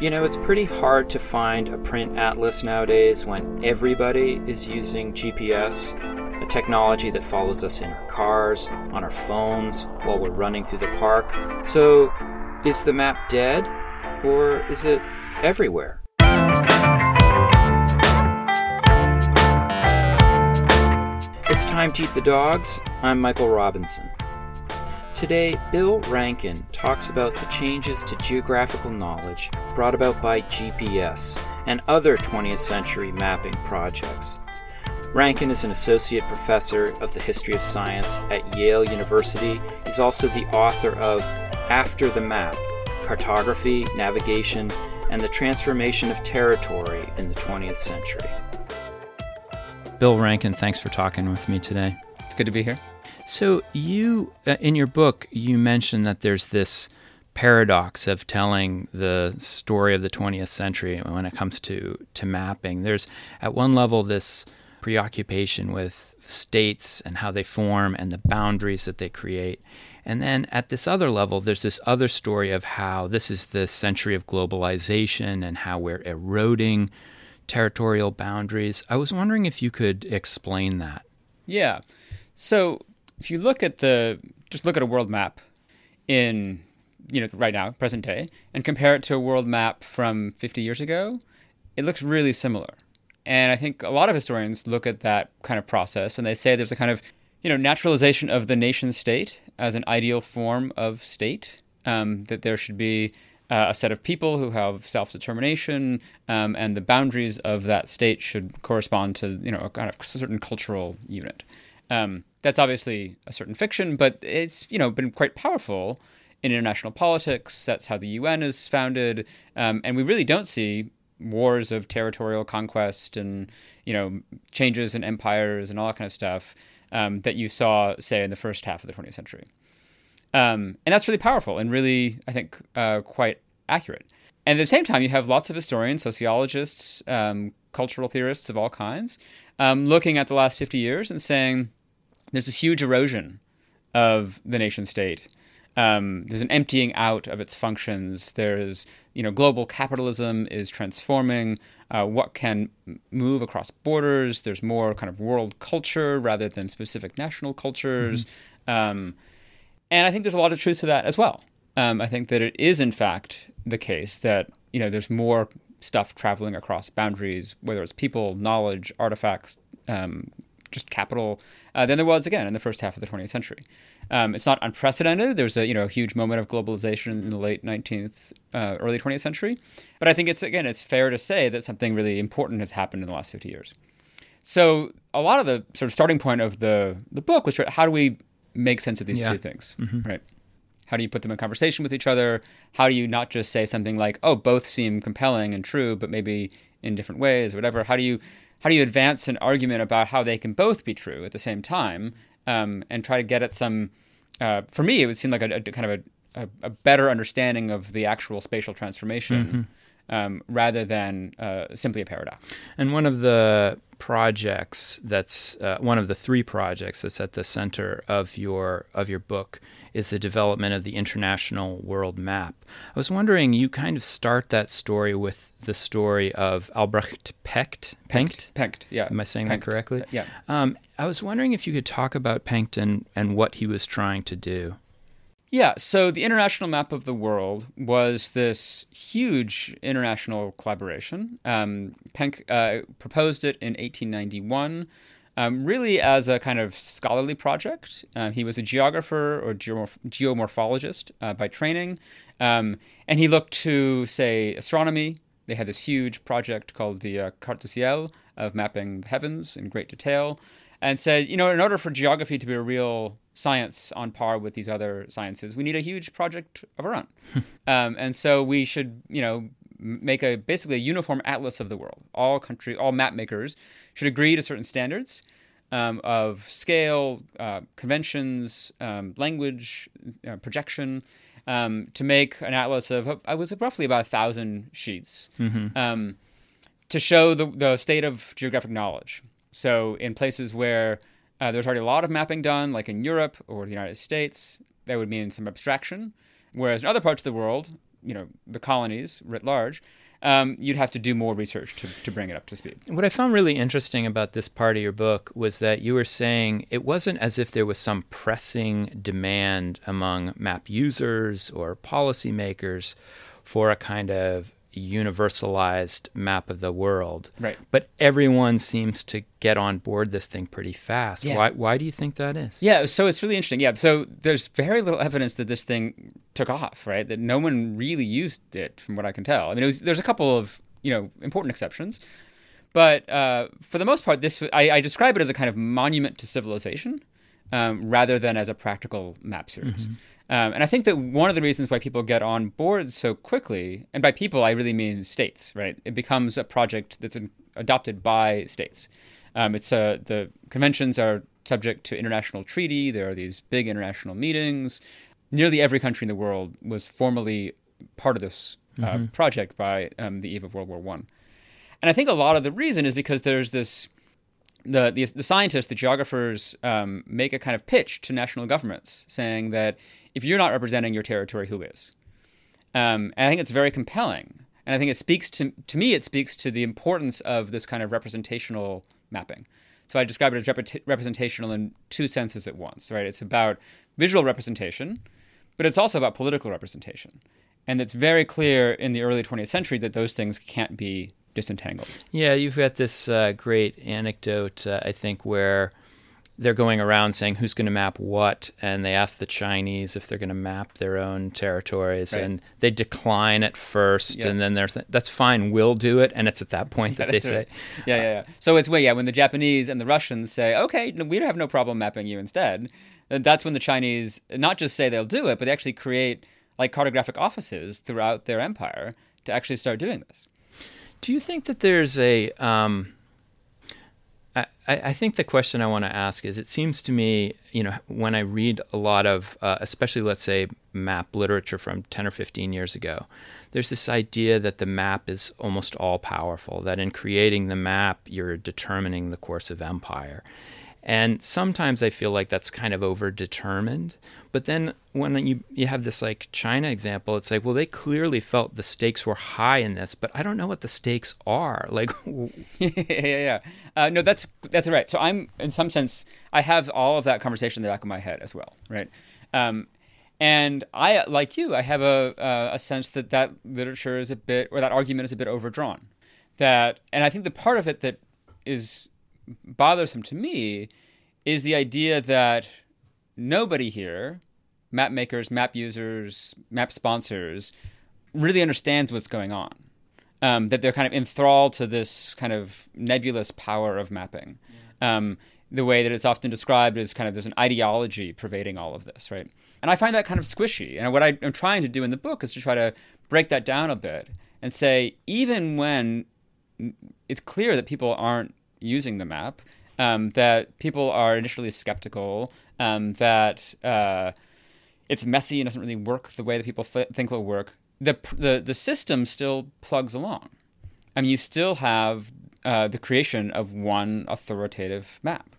You know, it's pretty hard to find a print atlas nowadays when everybody is using GPS, a technology that follows us in our cars, on our phones, while we're running through the park. So, is the map dead? Or is it everywhere? It's time to eat the dogs. I'm Michael Robinson. Today, Bill Rankin talks about the changes to geographical knowledge brought about by GPS and other 20th century mapping projects. Rankin is an associate professor of the history of science at Yale University. He's also the author of After the Map Cartography, Navigation, and the Transformation of Territory in the 20th Century. Bill Rankin, thanks for talking with me today. It's good to be here. So, you, uh, in your book, you mentioned that there's this paradox of telling the story of the 20th century when it comes to, to mapping. There's, at one level, this preoccupation with states and how they form and the boundaries that they create. And then at this other level, there's this other story of how this is the century of globalization and how we're eroding territorial boundaries. I was wondering if you could explain that. Yeah. So if you look at the just look at a world map in you know right now present day and compare it to a world map from 50 years ago it looks really similar and i think a lot of historians look at that kind of process and they say there's a kind of you know naturalization of the nation state as an ideal form of state um, that there should be uh, a set of people who have self-determination, um, and the boundaries of that state should correspond to you know a kind of certain cultural unit. Um, that's obviously a certain fiction, but it's you know been quite powerful in international politics. That's how the UN is founded, um, and we really don't see wars of territorial conquest and you know changes in empires and all that kind of stuff um, that you saw, say, in the first half of the 20th century. Um, and that's really powerful and really, I think, uh, quite accurate. And at the same time, you have lots of historians, sociologists, um, cultural theorists of all kinds um, looking at the last 50 years and saying there's this huge erosion of the nation state. Um, there's an emptying out of its functions. There's, you know, global capitalism is transforming uh, what can move across borders. There's more kind of world culture rather than specific national cultures. Mm-hmm. Um, and I think there's a lot of truth to that as well. Um, I think that it is, in fact, the case that you know there's more stuff traveling across boundaries, whether it's people, knowledge, artifacts, um, just capital, uh, than there was again in the first half of the 20th century. Um, it's not unprecedented. There's a you know huge moment of globalization in the late 19th, uh, early 20th century, but I think it's again it's fair to say that something really important has happened in the last 50 years. So a lot of the sort of starting point of the the book was how do we make sense of these yeah. two things, mm-hmm. right? How do you put them in conversation with each other? How do you not just say something like, "Oh, both seem compelling and true, but maybe in different ways, or whatever"? How do you how do you advance an argument about how they can both be true at the same time, um, and try to get at some? Uh, for me, it would seem like a, a kind of a, a, a, better understanding of the actual spatial transformation. Um, rather than uh, simply a paradox. And one of the projects that's uh, one of the three projects that's at the center of your of your book is the development of the international world map. I was wondering, you kind of start that story with the story of Albrecht Pecht. Penck. Penck. Yeah. Am I saying that correctly? Yeah. Um, I was wondering if you could talk about Penck and, and what he was trying to do. Yeah, so the International Map of the World was this huge international collaboration. Um, Penck uh, proposed it in 1891, um, really as a kind of scholarly project. Uh, he was a geographer or geomorph- geomorphologist uh, by training, um, and he looked to, say, astronomy. They had this huge project called the uh, Carte du Ciel of mapping the heavens in great detail, and said, you know, in order for geography to be a real science on par with these other sciences, we need a huge project of our own. um, and so we should, you know, make a basically a uniform atlas of the world. All country, all map makers should agree to certain standards um, of scale, uh, conventions, um, language, uh, projection, um, to make an atlas of uh, I was roughly about a thousand sheets mm-hmm. Um, to show the the state of geographic knowledge. So in places where uh, there's already a lot of mapping done, like in Europe or the United States. That would mean some abstraction. Whereas in other parts of the world, you know the colonies writ large, um, you'd have to do more research to, to bring it up to speed. What I found really interesting about this part of your book was that you were saying it wasn't as if there was some pressing demand among map users or policymakers for a kind of universalized map of the world. Right. But everyone seems to get on board this thing pretty fast. Yeah. Why why do you think that is? Yeah, so it's really interesting. Yeah, so there's very little evidence that this thing took off, right? That no one really used it, from what I can tell. I mean, was, there's a couple of you know important exceptions, but uh, for the most part, this I, I, describe it as a kind of monument to civilization, um, rather than as a practical map series. Mm-hmm. Um, and I think that one of the reasons why people get on board so quickly, and by people I really mean states, right? It becomes a project that's adopted by states. Um, it's uh, the conventions are subject to international treaty. There are these big international meetings. Nearly every country in the world was formally part of this uh, mm-hmm. project by um, the eve of World War One. And I think a lot of the reason is because there's this the, the, the scientists, the geographers, um, make a kind of pitch to national governments saying that if you're not representing your territory, who is? Um, and I think it's very compelling. And I think it speaks to, to me, it speaks to the importance of this kind of representational mapping. So I describe it as rep- representational in two senses at once, right? It's about visual representation, but it's also about political representation. And it's very clear in the early 20th century that those things can't be disentangled. Yeah, you've got this uh, great anecdote, uh, I think, where they're going around saying who's going to map what, and they ask the Chinese if they're going to map their own territories, right. and they decline at first, yeah. and then they're th- that's fine, we'll do it, and it's at that point that they say, yeah, yeah, yeah. So it's way yeah when the Japanese and the Russians say, okay, no, we have no problem mapping you instead, then that's when the Chinese not just say they'll do it, but they actually create like cartographic offices throughout their empire to actually start doing this. Do you think that there's a um, I, I think the question I want to ask is it seems to me, you know, when I read a lot of, uh, especially let's say map literature from 10 or 15 years ago, there's this idea that the map is almost all powerful, that in creating the map, you're determining the course of empire. And sometimes I feel like that's kind of overdetermined. But then when you you have this like China example, it's like, well, they clearly felt the stakes were high in this, but I don't know what the stakes are. Like, yeah, yeah. Uh, no, that's that's right. So I'm in some sense, I have all of that conversation in the back of my head as well, right? Um, and I, like you, I have a uh, a sense that that literature is a bit, or that argument is a bit overdrawn. That, and I think the part of it that is bothersome to me is the idea that nobody here, map makers, map users, map sponsors, really understands what's going on. Um, that they're kind of enthralled to this kind of nebulous power of mapping. Yeah. Um, the way that it's often described is kind of there's an ideology pervading all of this, right? And I find that kind of squishy. And what I, am trying to do in the book is to try to break that down a bit and say, even when it's clear that people aren't using the map, um, that people are initially skeptical, um, that uh, it's messy and doesn't really work the way that people th- think will work. The, the the system still plugs along. I mean, you still have uh, the creation of one authoritative map.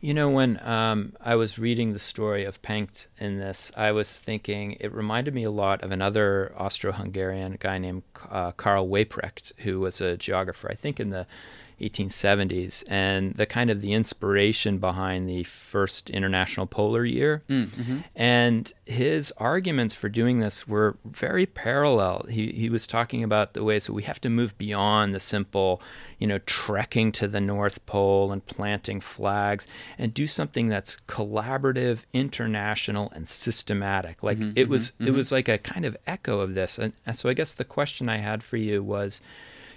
You know, when um, I was reading the story of Penck in this, I was thinking it reminded me a lot of another Austro-Hungarian guy named uh, Karl Weyprecht, who was a geographer, I think, in the 1870s and the kind of the inspiration behind the first international polar year. Mm, mm-hmm. and his arguments for doing this were very parallel. He, he was talking about the ways that we have to move beyond the simple you know trekking to the north pole and planting flags and do something that's collaborative international and systematic. Like mm-hmm, it was mm-hmm, it was like a kind of echo of this. And, and so i guess the question i had for you was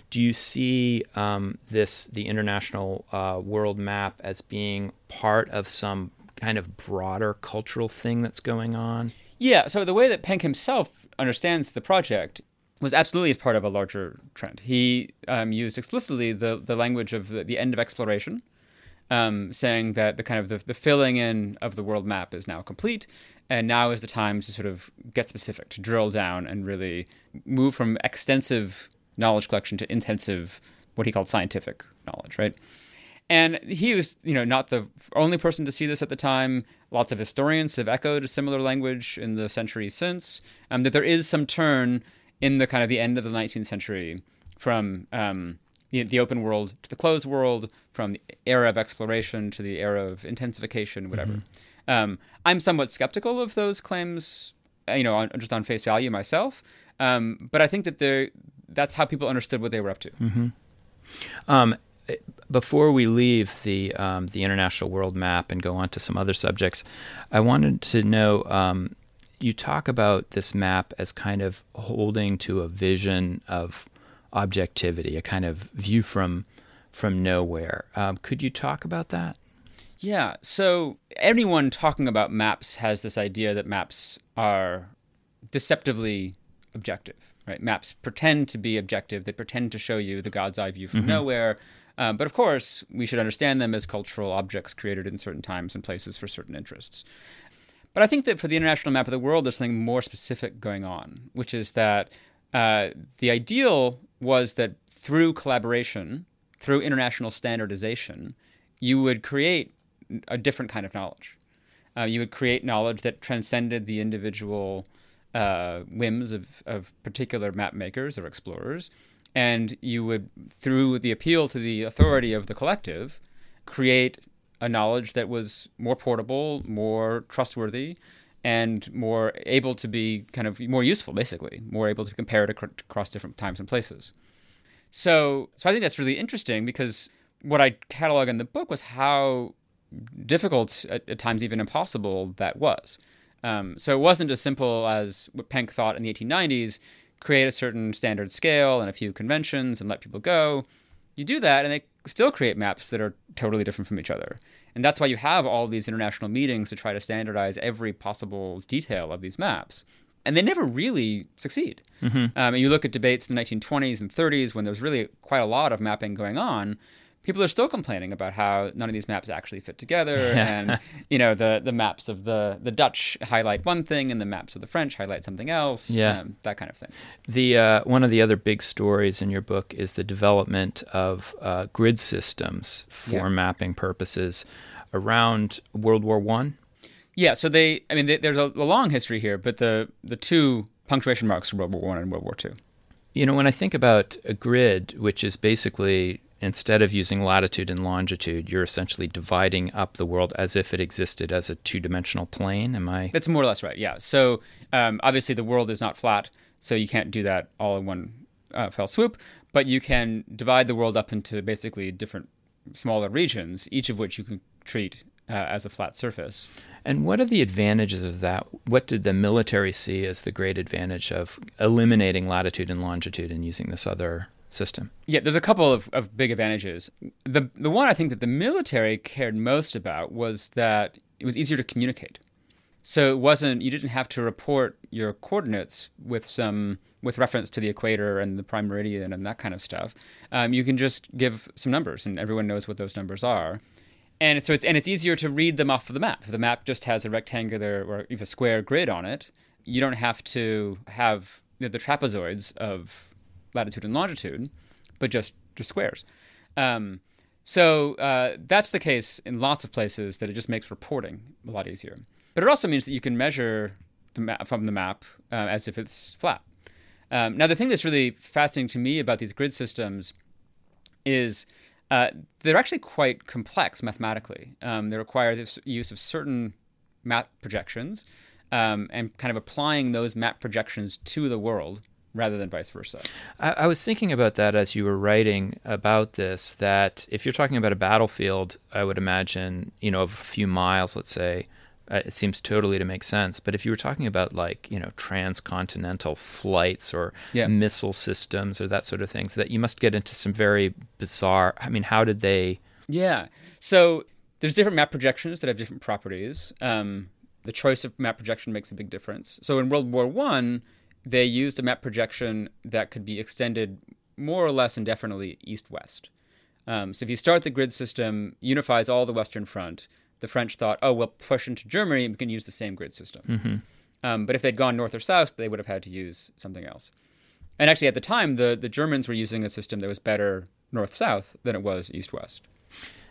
do you see um, this the international uh, world map as being part of some kind of broader cultural thing that's going on? Yeah. So the way that Penck himself understands the project was absolutely as part of a larger trend. He um, used explicitly the the language of the, the end of exploration. Um, saying that the kind of the, the, filling in of the world map is now complete, and now is the time to sort of get specific, to drill down and really move from extensive knowledge collection to intensive, what he called scientific knowledge, right? And he was, you know, not the only person to see this at the time. Lots of historians have echoed a similar language in the centuries since. Um, that there is some turn in the kind of the end of the 19th century from um, the, the, open world to the closed world, from the era of exploration to the era of intensification, whatever. Mm-hmm. Um, I'm somewhat skeptical of those claims, you know, on, just on face value myself. Um, but I think that that's how people understood what they were up to. Mm-hmm. Um, before we leave the um, the international world map and go on to some other subjects, I wanted to know. Um, you talk about this map as kind of holding to a vision of objectivity, a kind of view from from nowhere. Um, could you talk about that? Yeah. So anyone talking about maps has this idea that maps are deceptively objective. Right? Maps pretend to be objective. They pretend to show you the God's eye view from mm-hmm. nowhere. Um, but of course, we should understand them as cultural objects created in certain times and places for certain interests. But I think that for the international map of the world, there's something more specific going on, which is that uh, the ideal was that through collaboration, through international standardization, you would create a different kind of knowledge. Uh, you would create knowledge that transcended the individual uh, whims of, of particular map makers or explorers. And you would, through the appeal to the authority of the collective, create a knowledge that was more portable, more trustworthy, and more able to be kind of more useful, basically, more able to compare it across different times and places. So, so I think that's really interesting because what I catalog in the book was how difficult, at, at times even impossible, that was. Um, so it wasn't as simple as what Penck thought in the 1890s create a certain standard scale and a few conventions and let people go. You do that, and they still create maps that are totally different from each other. And that's why you have all these international meetings to try to standardize every possible detail of these maps. And they never really succeed. Mm-hmm. Um, and you look at debates in the 1920s and 30s when there's really quite a lot of mapping going on people are still complaining about how none of these maps actually fit together and you know the the maps of the the Dutch highlight one thing and the maps of the French highlight something else yeah. um, that kind of thing. The uh, one of the other big stories in your book is the development of uh, grid systems for yeah. mapping purposes around World War One. Yeah so they I mean they, there's a, a long history here but the the two punctuation marks for World War One and World War Two. You know when I think about a grid which is basically instead of using latitude and longitude, you're essentially dividing up the world as if it existed as a two dimensional plane. Am I? That's more or less right, yeah. So um, obviously the world is not flat, so you can't do that all in one uh, fell swoop, but you can divide the world up into basically different smaller regions, each of which you can treat uh, as a flat surface. And what are the advantages of that? What did the military see as the great advantage of eliminating latitude and longitude and using this other system. Yeah, there's a couple of, of big advantages. The the one I think that the military cared most about was that it was easier to communicate. So it wasn't you didn't have to report your coordinates with some with reference to the equator and the prime meridian and that kind of stuff. Um, you can just give some numbers, and everyone knows what those numbers are. And so it's and it's easier to read them off of the map. If the map just has a rectangular or even a square grid on it, you don't have to have you know, the trapezoids of latitude and longitude, but just just squares. Um, so uh, that's the case in lots of places that it just makes reporting a lot easier. But it also means that you can measure the from the map uh, as if it's flat. Um, now, the thing that's really fascinating to me about these grid systems is uh, they're actually quite complex mathematically. Um, they require the use of certain map projections um, and kind of applying those map projections to the world rather than vice versa. I, I, was thinking about that as you were writing about this. That if you're talking about a battlefield, I would imagine you know of a few miles, let's say, uh, it seems totally to make sense. But if you were talking about like you know transcontinental flights or yeah. missile systems or that sort of things, that you must get into some very bizarre. I mean, how did they? Yeah. So there's different map projections that have different properties. Um, the choice of map projection makes a big difference. So in World War One they used a map projection that could be extended more or less indefinitely east west. Um, so if you start the grid system, unifies all the Western Front, the French thought, oh, we'll push into Germany and we can use the same grid system. Mm-hmm. Um, but if they'd gone north or south, they would have had to use something else. And actually, at the time, the, the Germans were using a system that was better north south than it was east west.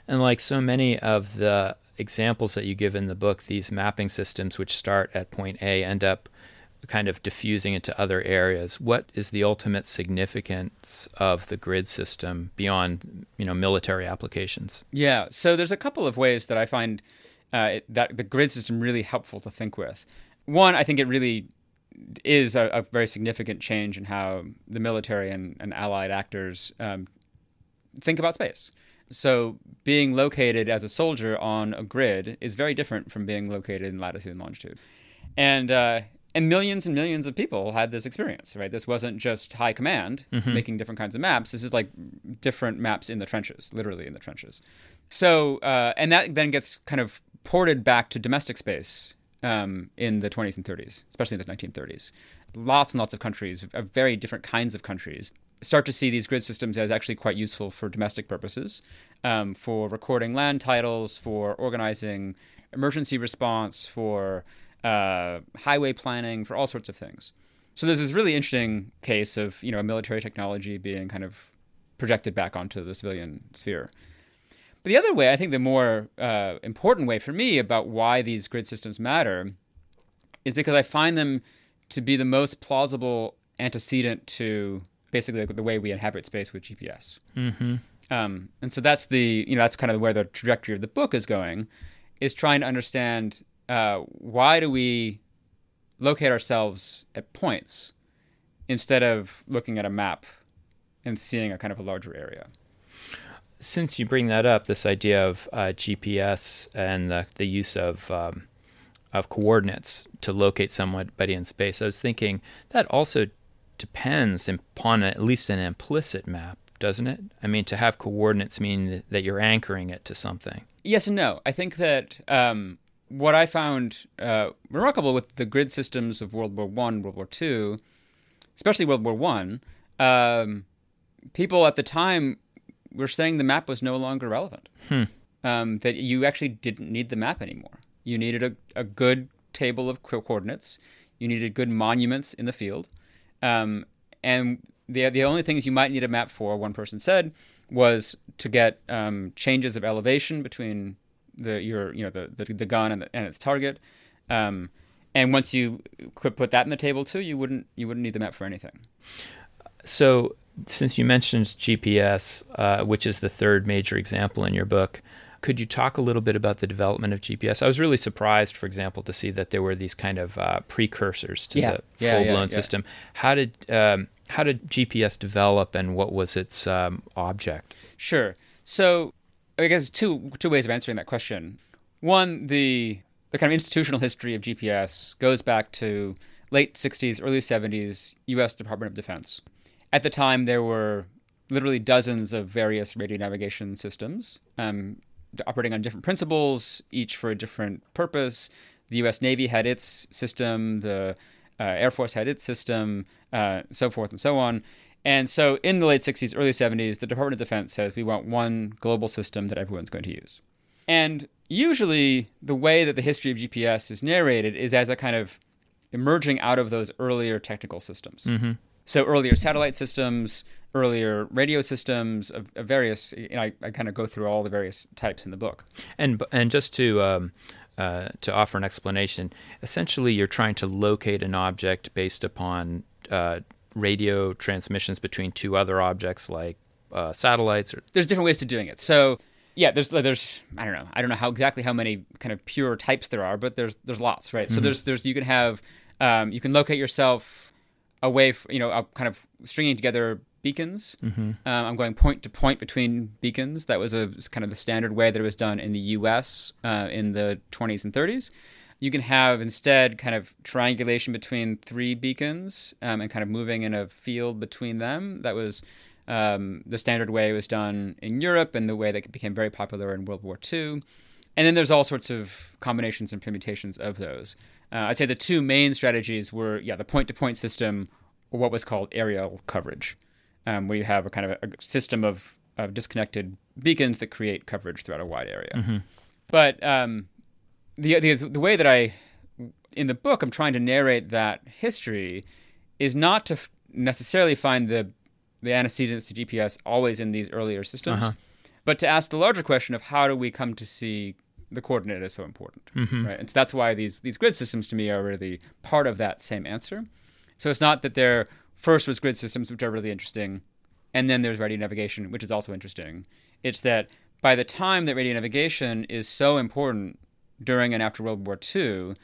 And like so many of the examples that you give in the book, these mapping systems, which start at point A, end up kind of diffusing into other areas. What is the ultimate significance of the grid system beyond, you know, military applications? Yeah, so there's a couple of ways that I find uh, it, that the grid system really helpful to think with. One, I think it really is a, a very significant change in how the military and, and allied actors um, think about space. So, being located as a soldier on a grid is very different from being located in latitude and longitude. And uh, and millions and millions of people had this experience, right? This wasn't just high command mm-hmm. making different kinds of maps. This is like different maps in the trenches, literally in the trenches. So, uh, and that then gets kind of ported back to domestic space um, in the 20s and 30s, especially in the 1930s. Lots and lots of countries, of very different kinds of countries, start to see these grid systems as actually quite useful for domestic purposes, um, for recording land titles, for organizing emergency response, for uh, highway planning, for all sorts of things. So there's this really interesting case of you know a military technology being kind of projected back onto the civilian sphere. But the other way, I think the more uh, important way for me about why these grid systems matter is because I find them to be the most plausible antecedent to basically the way we inhabit space with GPS. Mm-hmm. Um, and so that's the you know that's kind of where the trajectory of the book is going, is trying to understand uh, why do we locate ourselves at points instead of looking at a map and seeing a kind of a larger area. Since you bring that up, this idea of uh, GPS and the, the use of um, of coordinates to locate somebody in space, I was thinking that also depends upon at least an implicit map, doesn't it? I mean, to have coordinates mean that you're anchoring it to something. Yes and no. I think that um, what I found uh, remarkable with the grid systems of World War One, World War Two, especially World War One, um, people at the time were saying the map was no longer relevant. Hmm. Um, that you actually didn't need the map anymore. You needed a, a good table of coordinates. You needed good monuments in the field. Um, and the the only things you might need a map for, one person said, was to get um, changes of elevation between the your you know the the, the gun and, the, and, its target. Um, and once you could put that in the table too, you wouldn't you wouldn't need the map for anything. So, since you mentioned GPS, uh, which is the third major example in your book, could you talk a little bit about the development of GPS? I was really surprised, for example, to see that there were these kind of uh, precursors to yeah. the yeah, full-blown yeah, system. How did um, how did GPS develop, and what was its um, object? Sure. So, I guess two two ways of answering that question. One, the the kind of institutional history of GPS goes back to late 60s, early 70s, U.S. Department of Defense. At the time, there were literally dozens of various radio navigation systems. Um, operating on different principles, each for a different purpose. The U.S. Navy had its system, the uh, Air Force had its system, uh, so forth and so on. And so in the late 60s, early 70s, the Department of Defense says we want one global system that everyone's going to use. And usually, the way that the history of GPS is narrated is as a kind of emerging out of those earlier technical systems. Mm-hmm. So earlier satellite systems, earlier radio systems of, of various. You know, I, I kind of go through all the various types in the book. And and just to um, uh, to offer an explanation, essentially you're trying to locate an object based upon uh, radio transmissions between two other objects like uh, satellites. Or... There's different ways to doing it. So yeah, there's there's I don't know I don't know how exactly how many kind of pure types there are, but there's there's lots, right? Mm-hmm. So there's there's you can have um, you can locate yourself away, from, you know, kind of stringing together beacons. Mm-hmm. Um, I'm going point to point between beacons. That was a was kind of the standard way that it was done in the U.S. Uh, in the 20s and 30s. You can have instead kind of triangulation between three beacons um, and kind of moving in a field between them. That was um, the standard way it was done in Europe and the way that became very popular in World War II. And then there's all sorts of combinations and permutations of those. Uh, I'd say the two main strategies were, yeah, the point-to-point system, or what was called aerial coverage, um, where you have a kind of a, system of, of, disconnected beacons that create coverage throughout a wide area. Mm-hmm. But um, the, the the way that I, in the book, I'm trying to narrate that history, is not to f- necessarily find the the antecedents to GPS always in these earlier systems, uh-huh. but to ask the larger question of how do we come to see the coordinate is so important, Mm-hmm. right? And so that's why these these grid systems to me are really part of that same answer. So it's not that there first was grid systems, which are really interesting, and then there's radio navigation, which is also interesting. It's that by the time that radio navigation is so important during and after World War II,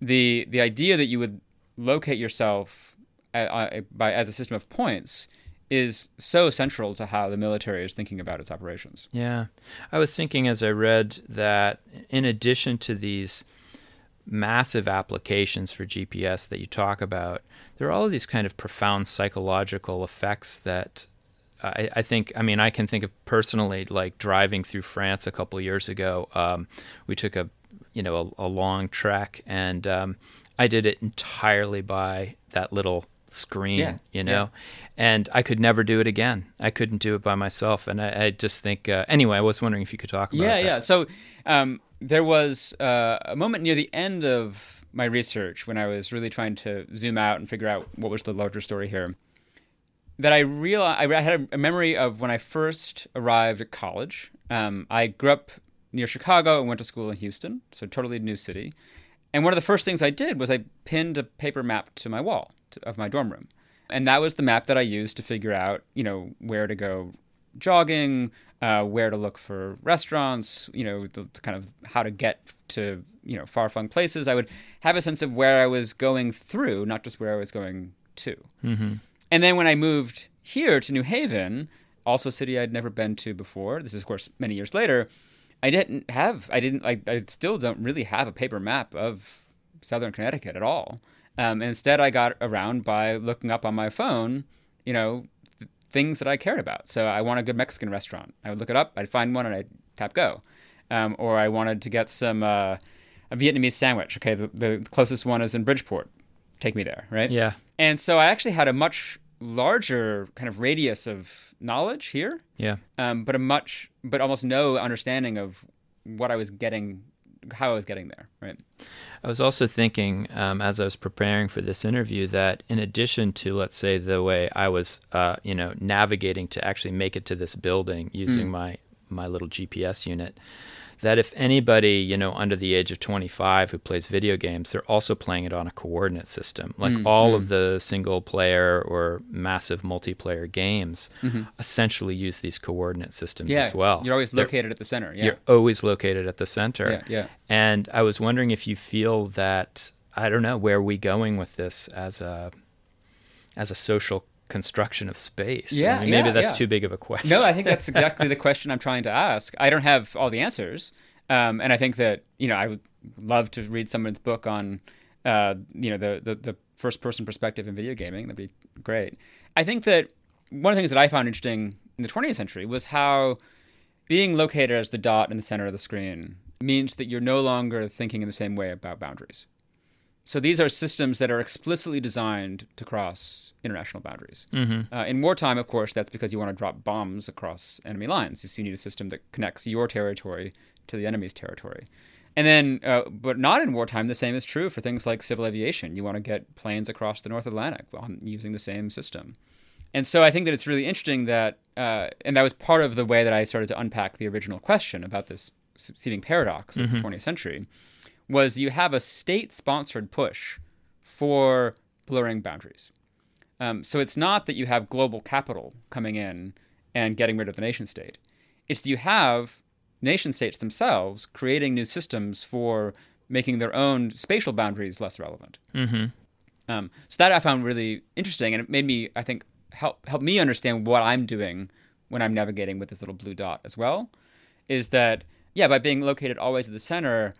the the idea that you would locate yourself a- a- by as a system of points is so central to how the military is thinking about its operations. Yeah. I was thinking as I read that in addition to these massive applications for GPS that you talk about, there are all of these kind of profound psychological effects that I, I think, I mean, I can think of personally, like driving through France a couple years ago. Um, we took a, you know, a, a long track, and um, I did it entirely by that little screen, Yeah, you know, and I could never do it again. I couldn't do it by myself. And I, I just think, uh, anyway, I was wondering if you could talk about Yeah, that. yeah. So um, there was uh, a moment near the end of my research when I was really trying to zoom out and figure out what was the larger story here. That I realized I had a memory of when I first arrived at college. Um, I grew up near Chicago and went to school in Houston, so totally new city. And one of the first things I did was I pinned a paper map to my wall to, of my dorm room, and that was the map that I used to figure out, you know, where to go jogging, uh, where to look for restaurants, you know, the, the kind of how to get to you know far flung places. I would have a sense of where I was going through, not just where I was going to. Mm-hmm. And then when I moved here to New Haven, also a city I'd never been to before. This is of course many years later. I didn't have, I didn't, like, I still don't really have a paper map of Southern Connecticut at all. Um, and instead, I got around by looking up on my phone, you know, th- things that I cared about. So I want a good Mexican restaurant. I would look it up, I'd find one, and I'd tap go. Um, or I wanted to get some uh, a Vietnamese sandwich. Okay, the, the closest one is in Bridgeport. Take me there, right? Yeah. And so I actually had a much larger kind of radius of knowledge here, Yeah. um, but a much, but almost no understanding of what I was getting, how I was getting there, right? I was also thinking um, as I was preparing for this interview that in addition to, let's say, the way I was, uh, you know, navigating to actually make it to this building using my my little GPS unit, that if anybody, you know, under the age of 25 who plays video games, they're also playing it on a coordinate system. Like mm, all of mm. the single player or massive multiplayer games mm-hmm. essentially use these coordinate systems Yeah, as well. You're always They're- located at the center. Yeah. You're always located at the center. Yeah, yeah. And I was wondering if you feel that I don't know where are we going with this as a as a social construction of space. Yeah, I mean, maybe yeah, that's yeah. too big of a question. No, I think that's exactly the question I'm trying to ask. I don't have all the answers, um, and I think that you know I would love to read someone's book on uh, you know the, the the first person perspective in video gaming. That'd be great. I think that one of the things that I found interesting in the 20th century was how being located as the dot in the center of the screen means that you're no longer thinking in the same way about boundaries. So these are systems that are explicitly designed to cross international boundaries. Mm-hmm. Uh, in wartime, of course, that's because you want to drop bombs across enemy lines. So you need a system that connects your territory to the enemy's territory. And then, uh, but not in wartime, the same is true for things like civil aviation. You want to get planes across the North Atlantic using the same system. And so I think that it's really interesting that, uh, and that was part of the way that I started to unpack the original question about this seeming paradox of the 20th century, was you have a state-sponsored push for blurring boundaries. Um, so it's not that you have global capital coming in and getting rid of the nation state. It's that you have nation states themselves creating new systems for making their own spatial boundaries less relevant. Mm-hmm. Um, so that I found really interesting, and it made me, I think, help help me understand what I'm doing when I'm navigating with this little blue dot as well. Is that yeah, by being located always at the center,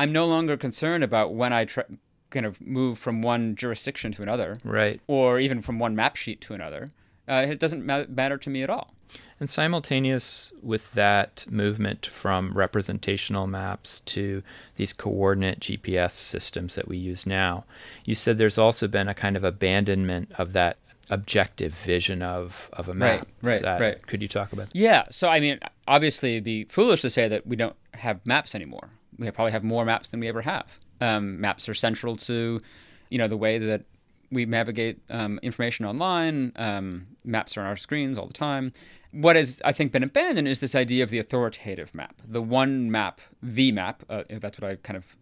I'm no longer concerned about when I try, kind of move from one jurisdiction to another, Right. or even from one map sheet to another. Uh, it doesn't ma- matter to me at all. And simultaneous with that movement from representational maps to these coordinate GPS systems that we use now, you said there's also been a kind of abandonment of that objective vision of, of a map. Right, right, right. Could you talk about that? Yeah. So I mean, obviously, it'd be foolish to say that we don't have maps anymore. We probably have more maps than we ever have. Um, maps are central to, you know, the way that we navigate um, information online. Um, maps are on our screens all the time. What has, I think, been abandoned is this idea of the authoritative map, the one map, the map. Uh, that's what I kind of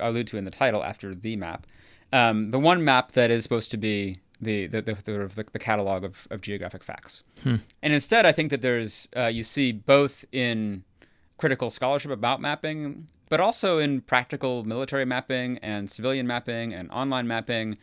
allude to in the title after the map. Um, the one map that is supposed to be the the, the, the, the catalog of, of geographic facts. Hmm. And instead, I think that there's uh, you see both in critical scholarship about mapping, but also in practical military mapping and civilian mapping and online mapping.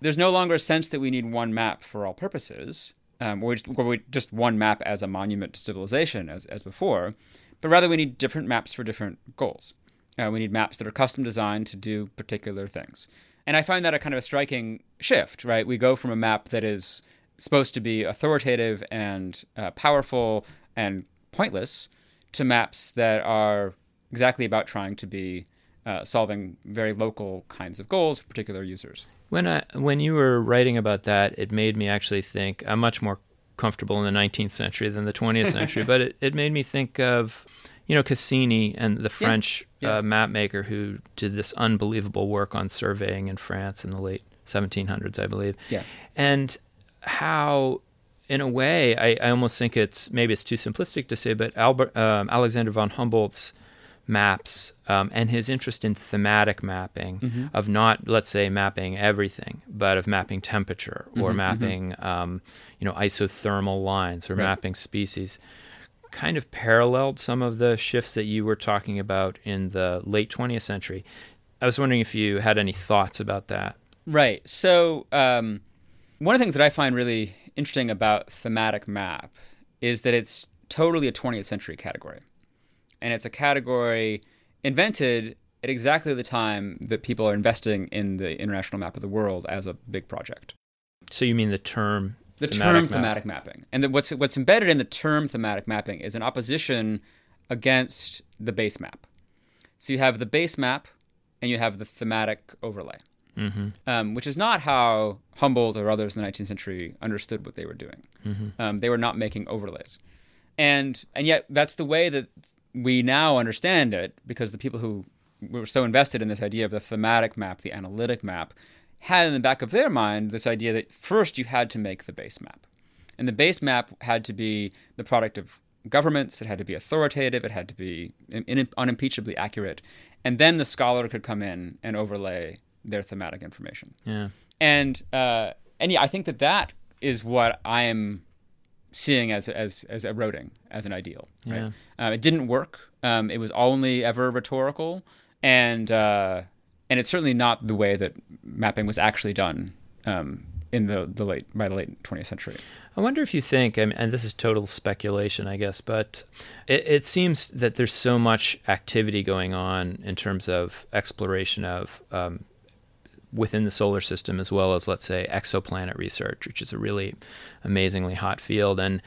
There's no longer a sense that we need one map for all purposes, um, or, just, or just one map as a monument to civilization, as, as before, but rather we need different maps for different goals. Uh, we need maps that are custom designed to do particular things. And I find that a kind of a striking shift, right? We go from a map that is supposed to be authoritative and uh, powerful and pointless to maps that are exactly about trying to be uh, solving very local kinds of goals for particular users. When I when you were writing about that, it made me actually think. I'm much more comfortable in the 19th century than the 20th century, but it, it made me think of you know Cassini and the French yeah, yeah. Uh, map maker who did this unbelievable work on surveying in France in the late 1700s, I believe. Yeah, and how. In a way, I, I almost think it's maybe it's too simplistic to say, but Albert um, Alexander von Humboldt's maps um, and his interest in thematic mapping mm-hmm. of not let's say mapping everything but of mapping temperature or mm-hmm, mm-hmm. mapping mm-hmm. Um, you know isothermal lines or right. mapping species kind of paralleled some of the shifts that you were talking about in the late 20th century. I was wondering if you had any thoughts about that. Right. So, um, one of the things that I find really interesting about thematic map is that it's totally a 20th century category. And it's a category invented at exactly the time that people are investing in the international map of the world as a big project. So, you mean the term the thematic term map. thematic mapping. And the, what's what's embedded in the term thematic mapping is an opposition against the base map. So you have the base map and you have the thematic overlay, mm-hmm. um, which is not how Humboldt or others in the 19th century understood what they were doing. Mm-hmm. Um, they were not making overlays, and and yet that's the way that we now understand it because the people who were so invested in this idea of the thematic map, the analytic map, had in the back of their mind this idea that first you had to make the base map. And the base map had to be the product of governments, it had to be authoritative, it had to be unimpeachably accurate. And then the scholar could come in and overlay their thematic information. Yeah. And, uh, and yeah, I think that that is what I am seeing as, as, as eroding as an ideal. Right? Yeah. Uh, it didn't work. Um, it was only ever rhetorical. And, uh, and it's certainly not the way that mapping was actually done um, in the, the late by the late 20th century. I wonder if you think, and this is total speculation, I guess, but it, it, seems that there's so much activity going on in terms of exploration of um, within the solar system, as well as let's say exoplanet research, which is a really amazingly hot field, and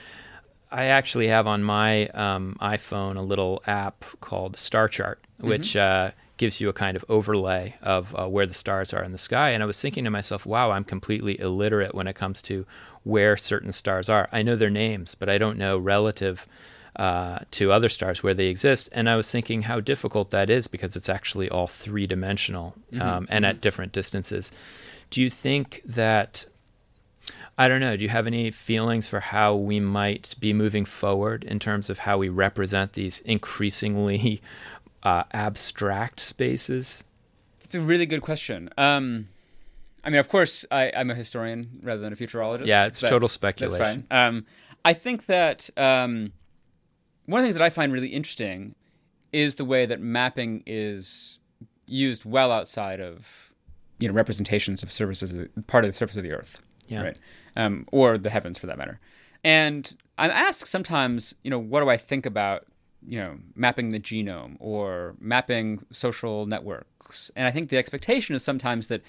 I actually have on my um, iPhone a little app called Star Chart, which mm-hmm. uh, gives you a kind of overlay of uh, where the stars are in the sky. And I was thinking to myself, wow, I'm completely illiterate when it comes to where certain stars are. I know their names, but I don't know relative uh, to other stars where they exist. And I was thinking how difficult that is because it's actually all three dimensional mm-hmm. um, and at mm-hmm. different distances. Do you think that? I don't know. Do you have any feelings for how we might be moving forward in terms of how we represent these increasingly uh, abstract spaces? It's a really good question. Um, I mean, of course, I, am a historian rather than a futurologist. Yeah, it's total speculation. That's fine. Um, I think that um, one of the things that I find really interesting is the way that mapping is used well outside of you know representations of surfaces, part of the surface of the Earth, yeah. right, um, or the heavens for that matter. And I'm asked sometimes, you know, what do I think about you know, mapping the genome or mapping social networks. And I think the expectation is sometimes that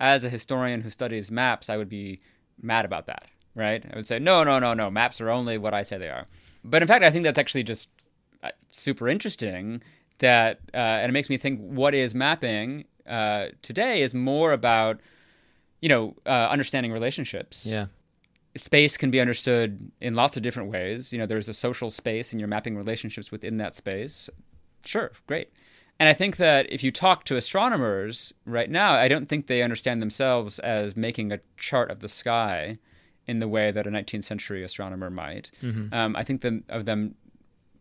as a historian who studies maps, I would be mad about that, right? I would say, no, no, no, no, maps are only what I say they are. But in fact, I think that's actually just uh, super interesting that, uh, and it makes me think what is mapping uh, today is more about, you know, uh, understanding relationships. Yeah space can be understood in lots of different ways. You know, there's a social space and you're mapping relationships within that space. Sure, great. And I think that if you talk to astronomers right now, I don't think they understand themselves as making a chart of the sky in the way that a 19th century astronomer might. Mm-hmm. Um, I think the, of them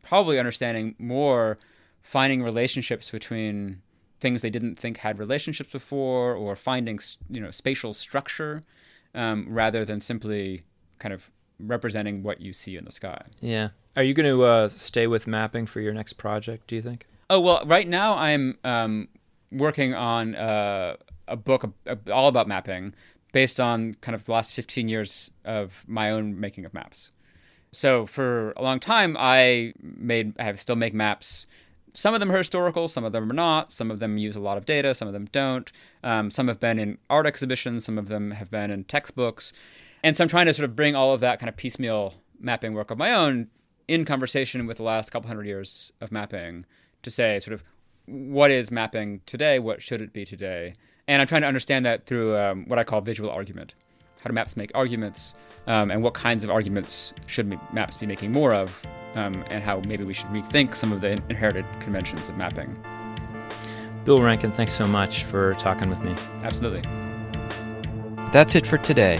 probably understanding more finding relationships between things they didn't think had relationships before, or finding you know spatial structure, um, rather than simply kind of representing what you see in the sky. Yeah. Are you going to uh, stay with mapping for your next project? Do you think? Oh well, right now I'm um, working on uh, a book all about mapping, based on kind of the last 15 years of my own making of maps. So for a long time, I made I have still make maps. Some of them are historical, some of them are not. Some of them use a lot of data, some of them don't. Um, some have been in art exhibitions, some of them have been in textbooks. And so I'm trying to sort of bring all of that kind of piecemeal mapping work of my own in conversation with the last couple hundred years of mapping to say sort of what is mapping today, what should it be today, and I'm trying to understand that through um, what I call visual argument. How do maps make arguments, um, and what kinds of arguments should maps be making more of, um, and how maybe we should rethink some of the inherited conventions of mapping. Bill Rankin, thanks so much for talking with me. Absolutely. That's it for today.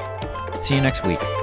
See you next week.